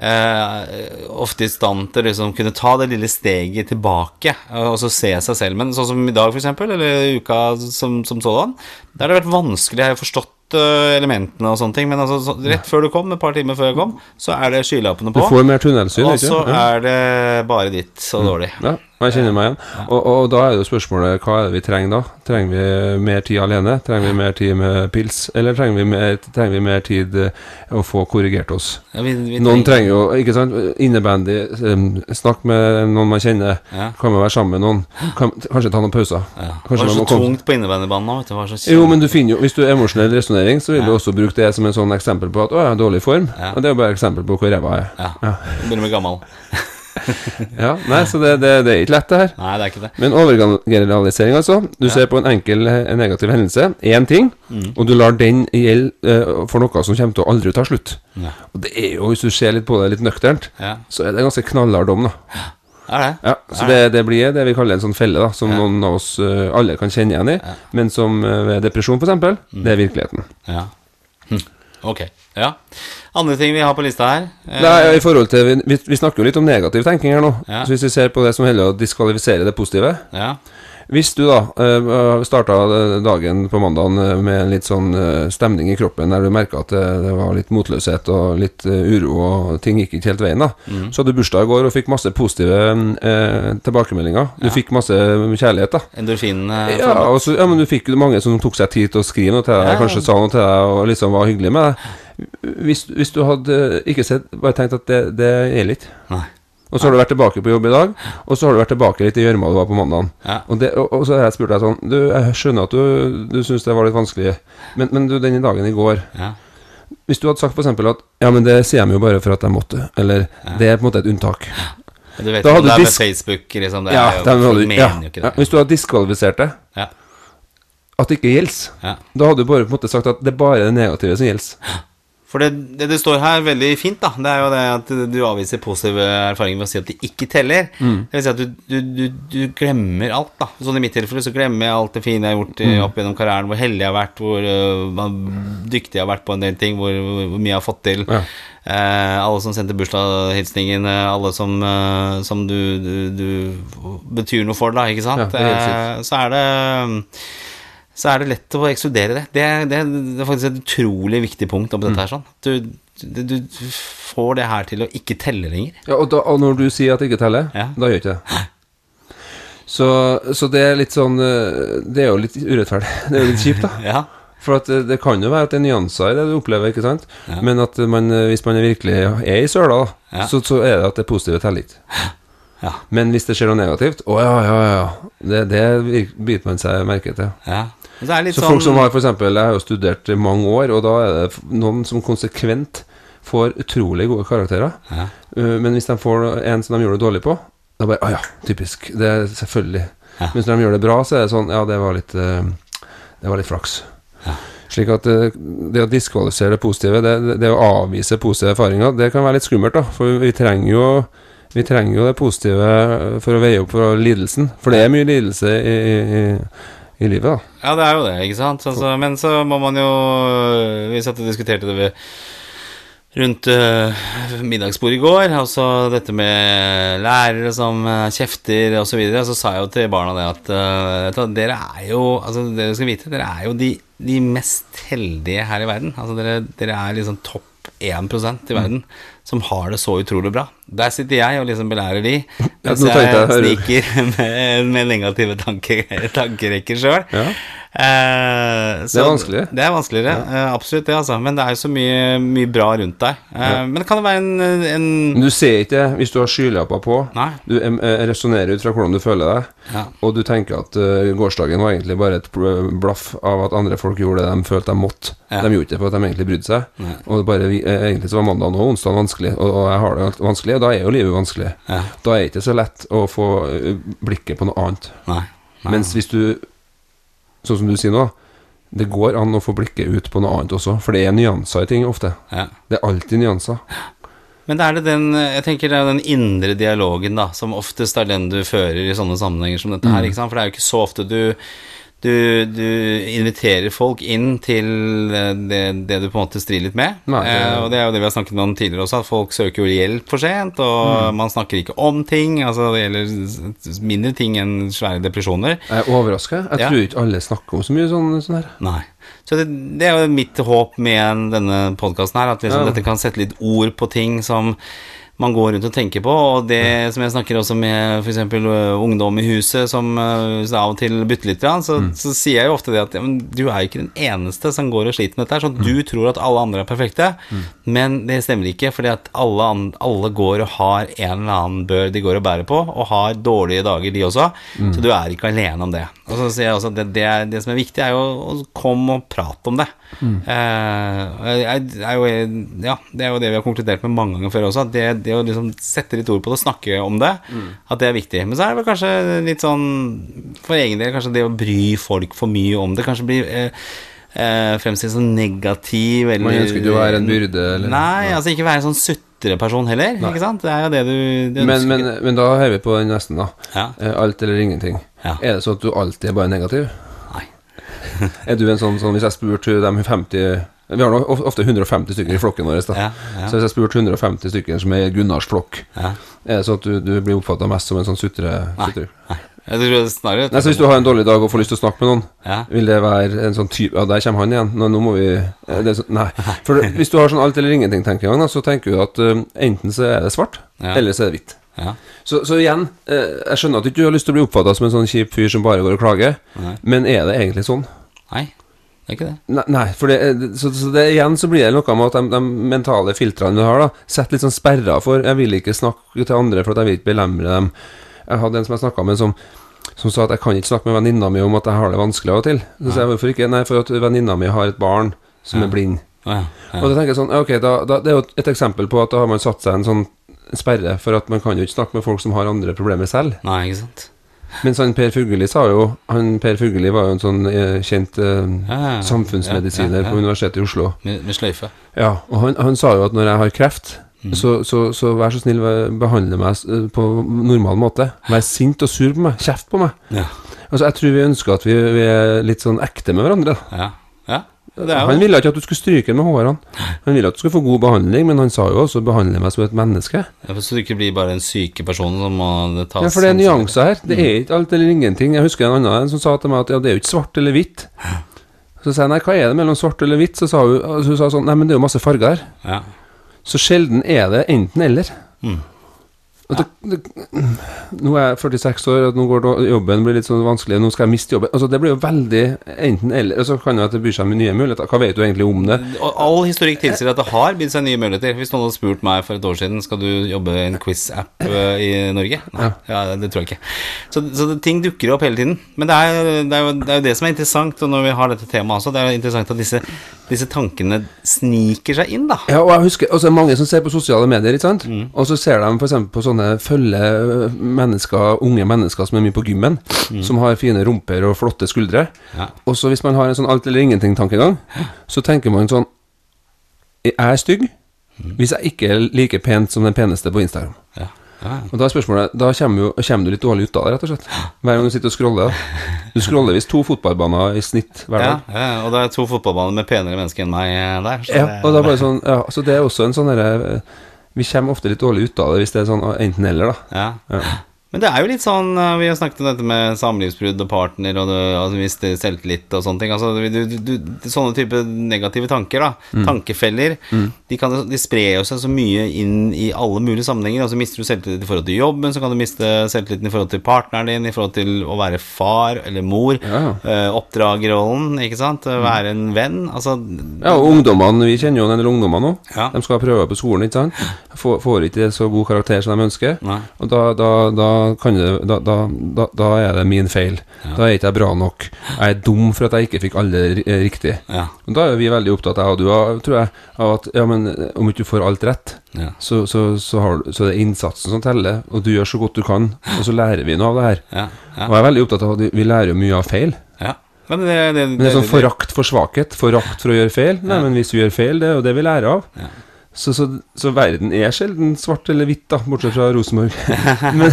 eh, ofte i stand til å liksom kunne ta det lille steget tilbake og så se seg selv. Men sånn som i dag, eksempel, eller uka som, som sådan, der har det vært vanskelig. Jeg har forstått øh, elementene og sånne ting, men altså, rett før du kom, et par timer før jeg kom, så er det skylappene Du på. får mer tunnelsyn, Og så ja. er det bare ditt så dårlig. Ja, jeg kjenner meg igjen. Og, og da er det jo spørsmålet hva er det vi trenger da? Trenger vi mer tid alene? Trenger vi mer tid med pils? Eller trenger vi mer, trenger vi mer tid eh, å få korrigert oss? Ja, vi, vi Noen trenger jo, ikke sant, innebandy, um, snakk med noen man kjenner, kan man være sammen med noen, kan, kanskje ta noen pauser. ja. Det Kanskje var så tungt på innebandybanen nå, vet du. Var så Jo, men du finner jo, hvis du er emosjonell resonnering, så vil du også bruke det som en sånn eksempel på at å, jeg har dårlig form. Ja. Og det er jo bare et eksempel på hvor ræva jeg er. Ja. Ja. Begynner med gammel. Ja, nei, så det, det, det er ikke lett, det her. Nei, det er ikke det. Men overgeneralisering, altså. Du ser på en enkel en negativ hendelse, én ting, Mm. og du lar den gjelde uh, for noe som kommer til å aldri ta slutt. Ja. Og det er jo, hvis du ser litt på det litt nøkternt, Ja, så er det ganske knallhard dom, da. Det er det. Ja, så det, det blir det vi kaller en sånn felle, da, som noen av oss uh, alle kan kjenne igjen i, men som uh, ved depresjon, for eksempel, Mm. det er virkeligheten. Ja. Hm. Ok. Ja. Andre ting vi har på lista her? Eh, Nei, i forhold til, vi, vi snakker jo litt om negativ tenking her nå. Ja. Så hvis vi ser på det som heller å diskvalifisere det positive Ja. Hvis du da uh, starta dagen på mandagen eh, med en litt sånn eh, stemning i kroppen der du merka at det, var litt motløshet og litt eh, uro og ting gikk ikke helt veien, da, Mm. så hadde du bursdag i går og fikk masse positive uh, tilbakemeldinger. Du fikk masse kjærlighet, da. Endorfinene Ja, og så, ja, men du fikk jo mange som tok seg tid til å skrive noe til deg, Ja. kanskje sa noe til deg og liksom var hyggelig med deg. Hvis, hvis du hadde ikke sett Bare tenkt at det, det gjelder ikke. Nei. Og så har du vært tilbake på jobb i dag, og så har du vært tilbake litt i gjørma du var på mandagen. Ja. Og, og, og så har jeg spurt deg sånn Du, jeg skjønner at du, du syns det var litt vanskelig, men, men du, den dagen i går Ja. Hvis du hadde sagt f.eks. at Ja, men det sier de jo bare for at jeg måtte, eller det er på en måte et unntak. Du vet Da hadde det er med Facebook, liksom. Det Ja, jo, de hadde, ja, mener jo ikke ja, det. hvis du hadde diskvalifisert det, Ja. at det ikke gjelder, Ja. da hadde du bare på en måte sagt at det er bare det negative som gjelder. For det, det det står her veldig fint, da, det er jo det at du avviser positive erfaringer ved å si at de ikke teller. Mm. Det vil si at du, du, du, du glemmer alt, da. Sånn i mitt tilfelle så glemmer jeg alt det fine jeg har gjort Mm. opp gjennom karrieren, hvor heldig jeg har vært, hvor uh, dyktig jeg har vært på en del ting, hvor, hvor mye jeg har fått til. Ja. Uh, alle som sendte bursdagshilsningen, eh, alle som, uh, som du, du, du betyr noe for, da, ikke sant. Ja, er eh, så er det så er det lett å ekskludere det. Det, det, det er faktisk et utrolig viktig punkt Mm. dette her. sånn. Du, du, du får det her til å ikke telle lenger. Ja, og, da, og når du sier at det ikke teller, Ja. da gjør ikke det. Så, så det er litt sånn eh, Det er jo litt urettferdig. Det er jo litt kjipt, da. Ja. For at det, det kan jo være at det er nyanser i det du opplever, ikke sant? Men at man, eh, hvis man virkelig er i søla, Ja. så, så er det at det positive teller ikke. Ja. Men hvis det skjer noe negativt Å ja, ja, ja. Det, det biter man seg merke til. ja. Så er litt Så sånn folk som har for eksempel Jeg har jo studert i mange år, og da er det noen som konsekvent får utrolig gode karakterer. ja. Uh, Men hvis de får en som de gjorde det dårlig på, da bare Å ja, typisk. Det er selvfølgelig. Ja. Mens når de gjør det bra, så er det sånn Ja, det var litt uh, Det var litt flaks. Ja. Slik at uh, det å diskvalifisere det positive, det, det, det å avvise positive erfaringer, det kan være litt skummelt, da. For vi trenger jo vi trenger jo det positive for å veie opp for lidelsen. For det er mye lidelse i, i, i livet, da. Ja, det er jo det, ikke sant. Altså, men så må man jo Vi satt og diskuterte det ved rundt uh, middagsbordet i går. Altså dette med lærere som uh, kjefter osv. Så, videre, så sa jeg jo til barna det at eh, hva, dere er jo Altså dere skal vite, dere er jo de, de mest heldige her i verden. Altså dere, dere er liksom topp 1% i verden som har det så utrolig bra. Der sitter jeg og liksom belærer de, mens jeg- jeg sniker med, med negative tanke, tankerekker sjøl. Ja. Eh, Det er vanskelig. Det er vanskeligere, eh, absolutt det, altså. Men det er jo så mye, mye bra rundt deg. Eh, Men det kan jo være en, en du ser ikke det hvis du har skylapper på. Nei. Du eh, resonnerer ut fra hvordan du føler deg, Ja. og du tenker at uh, gårsdagen var egentlig bare et blaff av at andre folk gjorde det de følte de måtte. Ja. De gjorde ikke det for at de egentlig brydde seg. Nei. Og bare egentlig så var mandagen og onsdagen vanskelig, og, og jeg har det vanskelig, da er jo livet vanskelig. Ja. Da er det ikke så lett å få eh, blikket på noe annet. Nei. Nei. Mens hvis du, sånn som du sier nå, det går an å få blikket ut på noe annet også, for det er nyanser i ting ofte. Ja. Det er alltid nyanser. Men det er det den Jeg tenker det er den indre dialogen, da, som oftest er den du fører i sånne sammenhenger som dette Mm. her, ikke sant? For det er jo ikke så ofte du du, du inviterer folk inn til eh, det, det du på en måte strir litt med. Nei, det- eh, og det er jo det vi har snakket om tidligere også, at folk søker jo hjelp for sent, og man snakker ikke om ting. Altså det gjelder mindre ting enn svære depresjoner. Jeg er overraska. Jeg Ja. tror ikke alle snakker om så mye sånn, sånn her. Nei. Så det, det er jo mitt håp med denne podkasten her, at liksom Ja. dette kan sette litt ord på ting som man går rundt og tenker på, og det som jeg snakker også med f.eks. ungdom i huset, som øh, av og til bytter litt, så, så sier jeg jo ofte det at ja, men du er jo ikke den eneste som går og sliter med dette Så mm. du tror at alle andre er perfekte, men det stemmer ikke, fordi at alle, alle går og har en eller annen bør de går og bærer på, og har dårlige dager de også, så du er ikke alene om det. Og så sier jeg også at det, det, er, det som er viktig, er jo å komme og prate om det. Uh, jeg, jeg jeg, ja, det er jo det vi har konkludert med mange ganger før også, at det, det å liksom sette litt ord på det, og snakke om det, at det er viktig. Men så er det vel kanskje litt sånn, for egen del, kanskje det å bry folk for mye om det, kanskje blir eh, eh, fremstilt som negativ, eller Man ønsker ikke å være en byrde, eller Nei, altså ikke være en sånn sutreperson heller, ikke sant? Det er jo det du, det Men, men, men da hører vi på den nesten, da. Ja. Eh, Alt eller ingenting. Ja. Er det sånn at du alltid er bare negativ? Er du en sånn, sånn Hvis jeg spurte de 50 Vi har ofte 150 stykker i flokken vår. Da. Ja, ja. Så hvis jeg spurte 150 stykker som er Gunnars flokk, Ja. er det sånn at du, du blir oppfatta mest som en sånn sutre... Nei. sutre? Nei. Snarere Nei, så Hvis du har en dårlig dag og får lyst til å snakke med noen, Ja. vil det være en sånn type Ja, der kommer han igjen. Nå, nå må vi det sånn, Nei. For hvis du har sånn alt eller ingenting-tenkegang, så tenker du at eh, enten så er det svart, eller så er det hvitt. Ja. Så, så igjen, eh, jeg skjønner at du ikke har lyst til å bli oppfatta som en sånn kjip fyr som bare går og klager, Nei. men er det egentlig sånn? Nei, det er ikke det. Nei, nei for det, er- så, så det, igjen så blir det noe med at de, de mentale filtrene du har, da setter litt sånn sperrer for Jeg vil ikke snakke til andre for at jeg vil ikke belemre dem. Jeg hadde en som jeg snakka med, som, som sa at jeg kan ikke snakke med venninna mi om at jeg har det vanskelig av og til. Så sa jeg hvorfor ikke? Nei, for at venninna mi har et barn som er blind. Ja. Ja. Og da tenker jeg sånn, ok, da, da, det er jo et eksempel på at da har man satt seg en sånn sperre for at man kan jo ikke snakke med folk som har andre problemer selv. Nei, ikke sant. Mens han Per Fugelli sa jo Han Per Fugelli var jo en sånn eh, kjent eh, Ja, ja, ja. samfunnsmedisiner på Universitetet i Oslo. Med, med sløyfe. Ja, og han, han sa jo at når jeg har kreft, så, så, så vær så snill, behandle meg på normal måte. Vær sint og sur på meg. Kjeft på meg. Ja. Altså, jeg tror vi ønsker at vi, vi er litt sånn ekte med hverandre. Ja. Er Han ville ikke at du skulle stryke med hårene. Han ville at du skulle få god behandling, men han sa jo også behandle meg som et menneske. ja, Så du ikke blir bare en syke person som må tas Ja, for det er nyanser her. Det er ikke alt eller ingenting. Jeg husker en annen som sa til meg at ja, det er jo ikke svart eller hvitt. Så sa jeg nei, hva er det mellom svart eller hvitt? Så sa hun så hun sa sånn, nei, men det er jo masse farger her. Ja. Så sjelden er det enten eller. Mm. Det, nå er jeg 46 år, og nå går jobben blir litt sånn vanskelig. Nå skal jeg miste jobben. Altså, det blir jo veldig enten eller. Og så kan jo at det byr seg med nye muligheter. Hva vet du egentlig om det? Og All historikk tilsier at det har bydd seg nye muligheter. Hvis noen hadde spurt meg for et år siden Skal du jobbe i en quiz-app eh, i Norge, nei, ja, det tror jeg ikke. Så, så det, ting dukker opp hele tiden. Men det er, det, er jo, det er jo det som er interessant, og når vi har dette temaet også, det er jo interessant at disse, disse tankene sniker seg inn, da. Ja, og jeg husker også mange som ser på sosiale medier, ikke sant? Mm. Og så ser de f.eks. på sånne følge mennesker, unge mennesker som er mye på gymmen, som har fine rumper og flotte skuldre. Mm. Ja. Og så hvis man har en sånn alt eller ingenting-tankegang, så tenker man sånn Jeg er stygg Mm. hvis jeg ikke er like pent som den peneste på Instagram. Ja. Ja. Og da er spørsmålet Da kommer, jo, kommer du litt dårlig ut av det, rett og slett. Hver gang du sitter og scroller. Du scroller visst to fotballbaner i snitt hver dag. ja, og det er to fotballbaner med penere mennesker enn meg eh, der. så Ja, det- og da bare sånn Ja, så det er også en sånn derre Vi kommer ofte litt dårlig ut av det hvis det er sånn enten-eller, da. Ja. Ja. Men det er jo litt sånn eh, Vi har snakket om dette med samlivsbrudd og partner og altså, mister selvtillit og sånne ting. Altså, du, du, du, sånne type negative tanker, da. Mm. Tankefeller. De, kan, de sprer seg så mye inn i alle mulige sammenhenger. Altså Mister du selvtillit i forhold til jobben, så kan du miste selvtilliten i forhold til partneren din, i forhold til å være far eller mor. Ja. eh, oppdragerrollen, ikke sant. Være en venn. Altså Ja, og ungdommene, vi kjenner jo en del ungdommer nå. Ja. De skal ha prøver på skolen, ikke sant. Får, får ikke så god karakter som de ønsker. Nei. Og da, da, da, det, da, da, da, er det min feil. Da er ikke jeg bra nok. Jeg er dum for at jeg ikke fikk alle eh, riktig. Ja. Da er vi veldig opptatt av, og du tror jeg, av at ja, men eh, om ikke du får alt rett, Ja. så, så, så, har, så er det innsatsen som teller, og du gjør så godt du kan, og så lærer vi noe av det her. Ja. Ja. Og jeg er veldig opptatt av at vi- vi lærer jo mye av feil. ja. Men det, det, Men det er sånn forakt for svakhet, forakt for å gjøre feil. Nei, men hvis vi gjør feil, det er jo det vi lærer av. Så, så, så verden er sjelden svart eller hvitt, da, bortsett fra Rosenborg. men,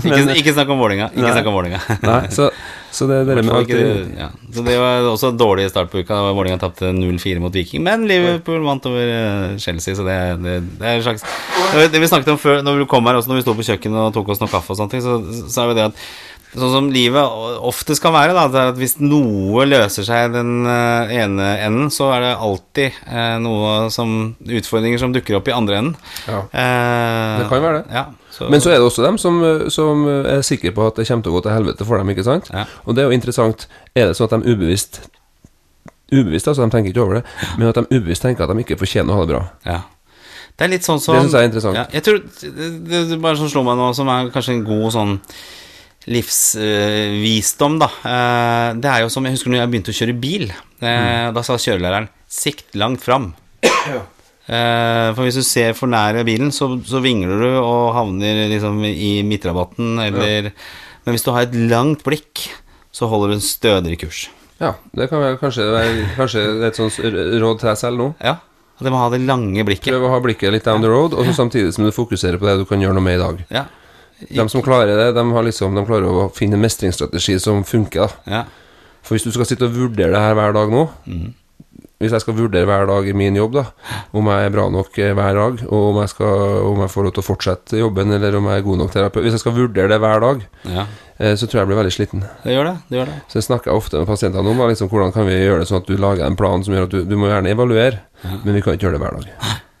ikke, ikke snakk om Vålinga Ikke snakk om Vålinga nei, så, Så det det ikke- alltid ja. Så det var også en dårlig start på uka. Vålinga tapte 0-4 mot Viking. Men Liverpool vant over eh, Chelsea, så det, det, det er en slags Det det vi snakket om før, når vi kom her, også når vi sto på kjøkkenet og tok oss noe kaffe og sånne ting, så, så er jo det at Sånn som livet oftest kan være, da, det er at hvis noe løser seg den eh, ene enden, så er det alltid eh, noe som utfordringer som dukker opp i andre enden. Ja. Eh, Det kan være det. Ja, så, Men så er det også dem som, som er sikre på at det kommer til å gå til helvete for dem, ikke sant? Ja. Og det er jo interessant. Er det sånn at de ubevisst Ubevisst, altså, de tenker ikke over det, men at de ubevisst tenker at de ikke fortjener å ha det bra. Ja. Det er litt sånn som Det synes jeg er interessant. Ja, jeg tror det, det, det bare sånn slår meg nå, som er kanskje en god sånn livsvisdom, da. Eh, det er jo som Jeg husker når jeg begynte å kjøre bil. Eh, Mm. Da sa kjørelæreren 'sikt langt fram'. Eh, for hvis du ser for nære bilen, så, så vingler du og havner liksom i midtrabatten, eller Men hvis du har et langt blikk, så holder du en stødigere kurs. Ja, det kan være kanskje, være, kanskje et sånt råd til deg selv nå. Ja. Det må ha det lange blikket. Prøv å ha blikket litt down the road, og så samtidig som du fokuserer på det du kan gjøre noe med i dag. Ja. De som klarer det, de, har liksom, de klarer å finne en mestringsstrategi som funker. ja. For hvis du skal sitte og vurdere det her hver dag nå Hvis jeg skal vurdere hver dag i min jobb, da om jeg er bra nok eh, hver dag, og om jeg, skal, om jeg får lov til å fortsette jobben, eller om jeg er god nok terapeut Hvis jeg skal vurdere det hver dag, ja. eh, så tror jeg jeg blir veldig sliten. Det gjør det. Det gjør det. Så jeg snakker jeg ofte med pasientene om da, liksom, hvordan kan vi gjøre det sånn at du lager en plan som gjør at du, du må gjerne evaluere, men vi kan ikke gjøre det hver dag.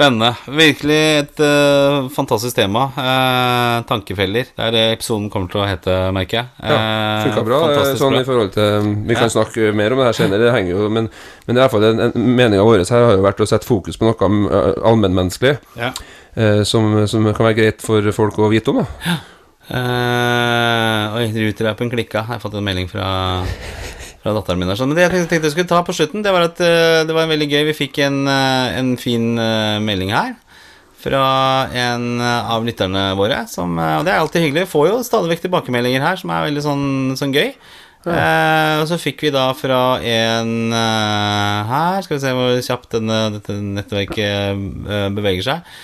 Spennende. Virkelig et uh, fantastisk tema. Eh, tankefeller. Det er det episoden kommer til å hete, merker jeg. Ja, Eh, Funka bra. Sånn bra. i forhold til Vi kan Ja. snakke mer om det her senere, det henger jo Men, men i hvert fall en, en meninga vår her har jo vært å sette fokus på noe eh, allmennmenneskelig. Ja. eh, som, som kan være greit for folk å vite om. da Eh, oi, ruterappen klikka. Jeg har fått en melding fra, fra datteren min. sånn. Men det jeg tenkte jeg skulle ta på slutten, det var at eh, det var veldig gøy. Vi fikk en, eh, en fin eh, melding her fra en av lytterne våre. Som, og det er alltid hyggelig. Vi får jo stadig vekk tilbakemeldinger her som er veldig sånn, sånn gøy. Eh, og så fikk vi da fra en her Skal vi se hvor kjapt denne, dette nettverket beveger seg.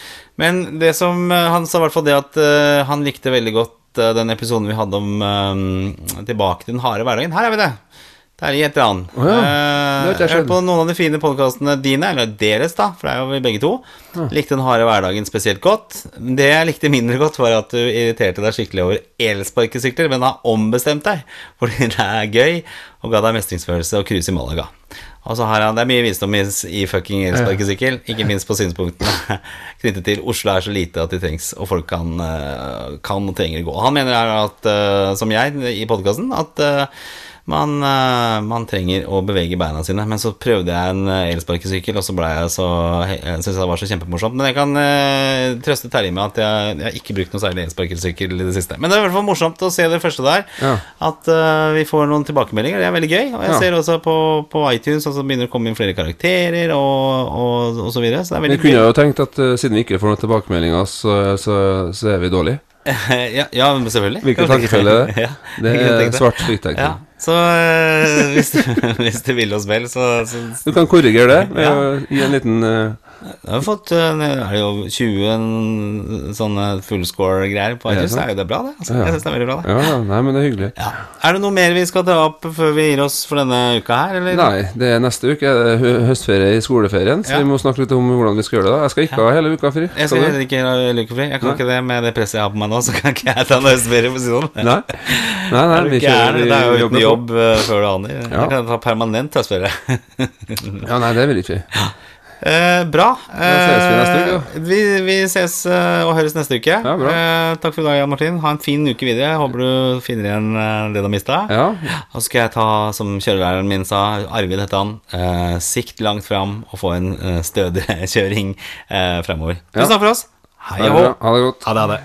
Men det som han sa, i hvert fall det at han likte veldig godt den episoden vi hadde om eh, Tilbake til den harde hverdagen. Her er vi det! Terje heter han. Å ja, Eh, hørte på noen av de fine podkastene dine, eller deres, da, for det er jo vi begge to. Likte den harde hverdagen spesielt godt. Det jeg likte mindre godt, var at du irriterte deg skikkelig over elsparkesykler, men har ombestemt deg fordi det er gøy, og ga deg mestringsfølelse å cruise i Malaga. Og så har han, Det er mye visdom i, i fucking elsparkesykkel, ikke minst på synspunktene knyttet til Oslo er så lite at det trengs, og folk kan, eh, kan og trenger gå. Han mener at, eh, som jeg i podkasten, at eh, man, eh, man trenger å bevege beina sine. Men så prøvde jeg en eh, elsparkesykkel, og så ble jeg så Jeg syntes det var så kjempemorsomt. Men jeg kan eh, trøste Terje med at jeg, jeg har ikke brukt noe særlig elsparkesykkel i det siste. Men det er i hvert fall morsomt å se det første der. Ja. At uh, vi får noen tilbakemeldinger. Det er veldig gøy. Og jeg Ja. ser også på, på iTunes at det begynner å komme inn flere karakterer og, og, og så videre. Så det er Vi veldig kunne gøy. jo tenkt at uh, siden vi ikke får noen tilbakemeldinger, så, så, så er vi dårlige. ja, ja, selvfølgelig. Hvilken tankefelle er det? ja, Det er svart hvitt-tenkning. Ja, så eh, hvis, du, hvis du vil oss vel, så, så Du kan korrigere det Ja. å gi en liten eh, Jeg har fått eh, Er det jo 20 sånne fullscore-greier på det iTunes, sant? er jo det bra, det. Altså. Jeg synes det er veldig bra, det. Ja, nei, men det er hyggelig. Ja. Er det noe mer vi skal ta opp før vi gir oss for denne uka her, eller? Nei, det er neste uke er det hø- høstferie i skoleferien, så Ja. vi må snakke litt om hvordan vi skal gjøre det. da Jeg skal ikke ha hele uka fri. Jeg skal heller ikke ha lukefri. Jeg kan Nei. ikke det med det presset jeg har på meg nå, så kan ikke jeg ta en høstferie på siden. Nei, nei, nei Er vi kjører Det er jo uten jobb eh, før du aner. Ja. Jeg kan ta permanent høstferie. Ja, nei, det vil ikke vi. Eh, bra. ses vi neste uke, Eh, vi, vi ses eh, og høres neste uke. Ja. Eh, takk for i dag, Jan Martin. Ha en fin uke videre. Håper du finner igjen det du har mista. Ja, Og så skal jeg ta, som kjørelæreren min sa, Arvid heter han, eh, sikt langt fram og få en stødig kjøring eh, fremover. Tusen takk for oss. Hei og hå. Ha det godt. Ha det, ha det.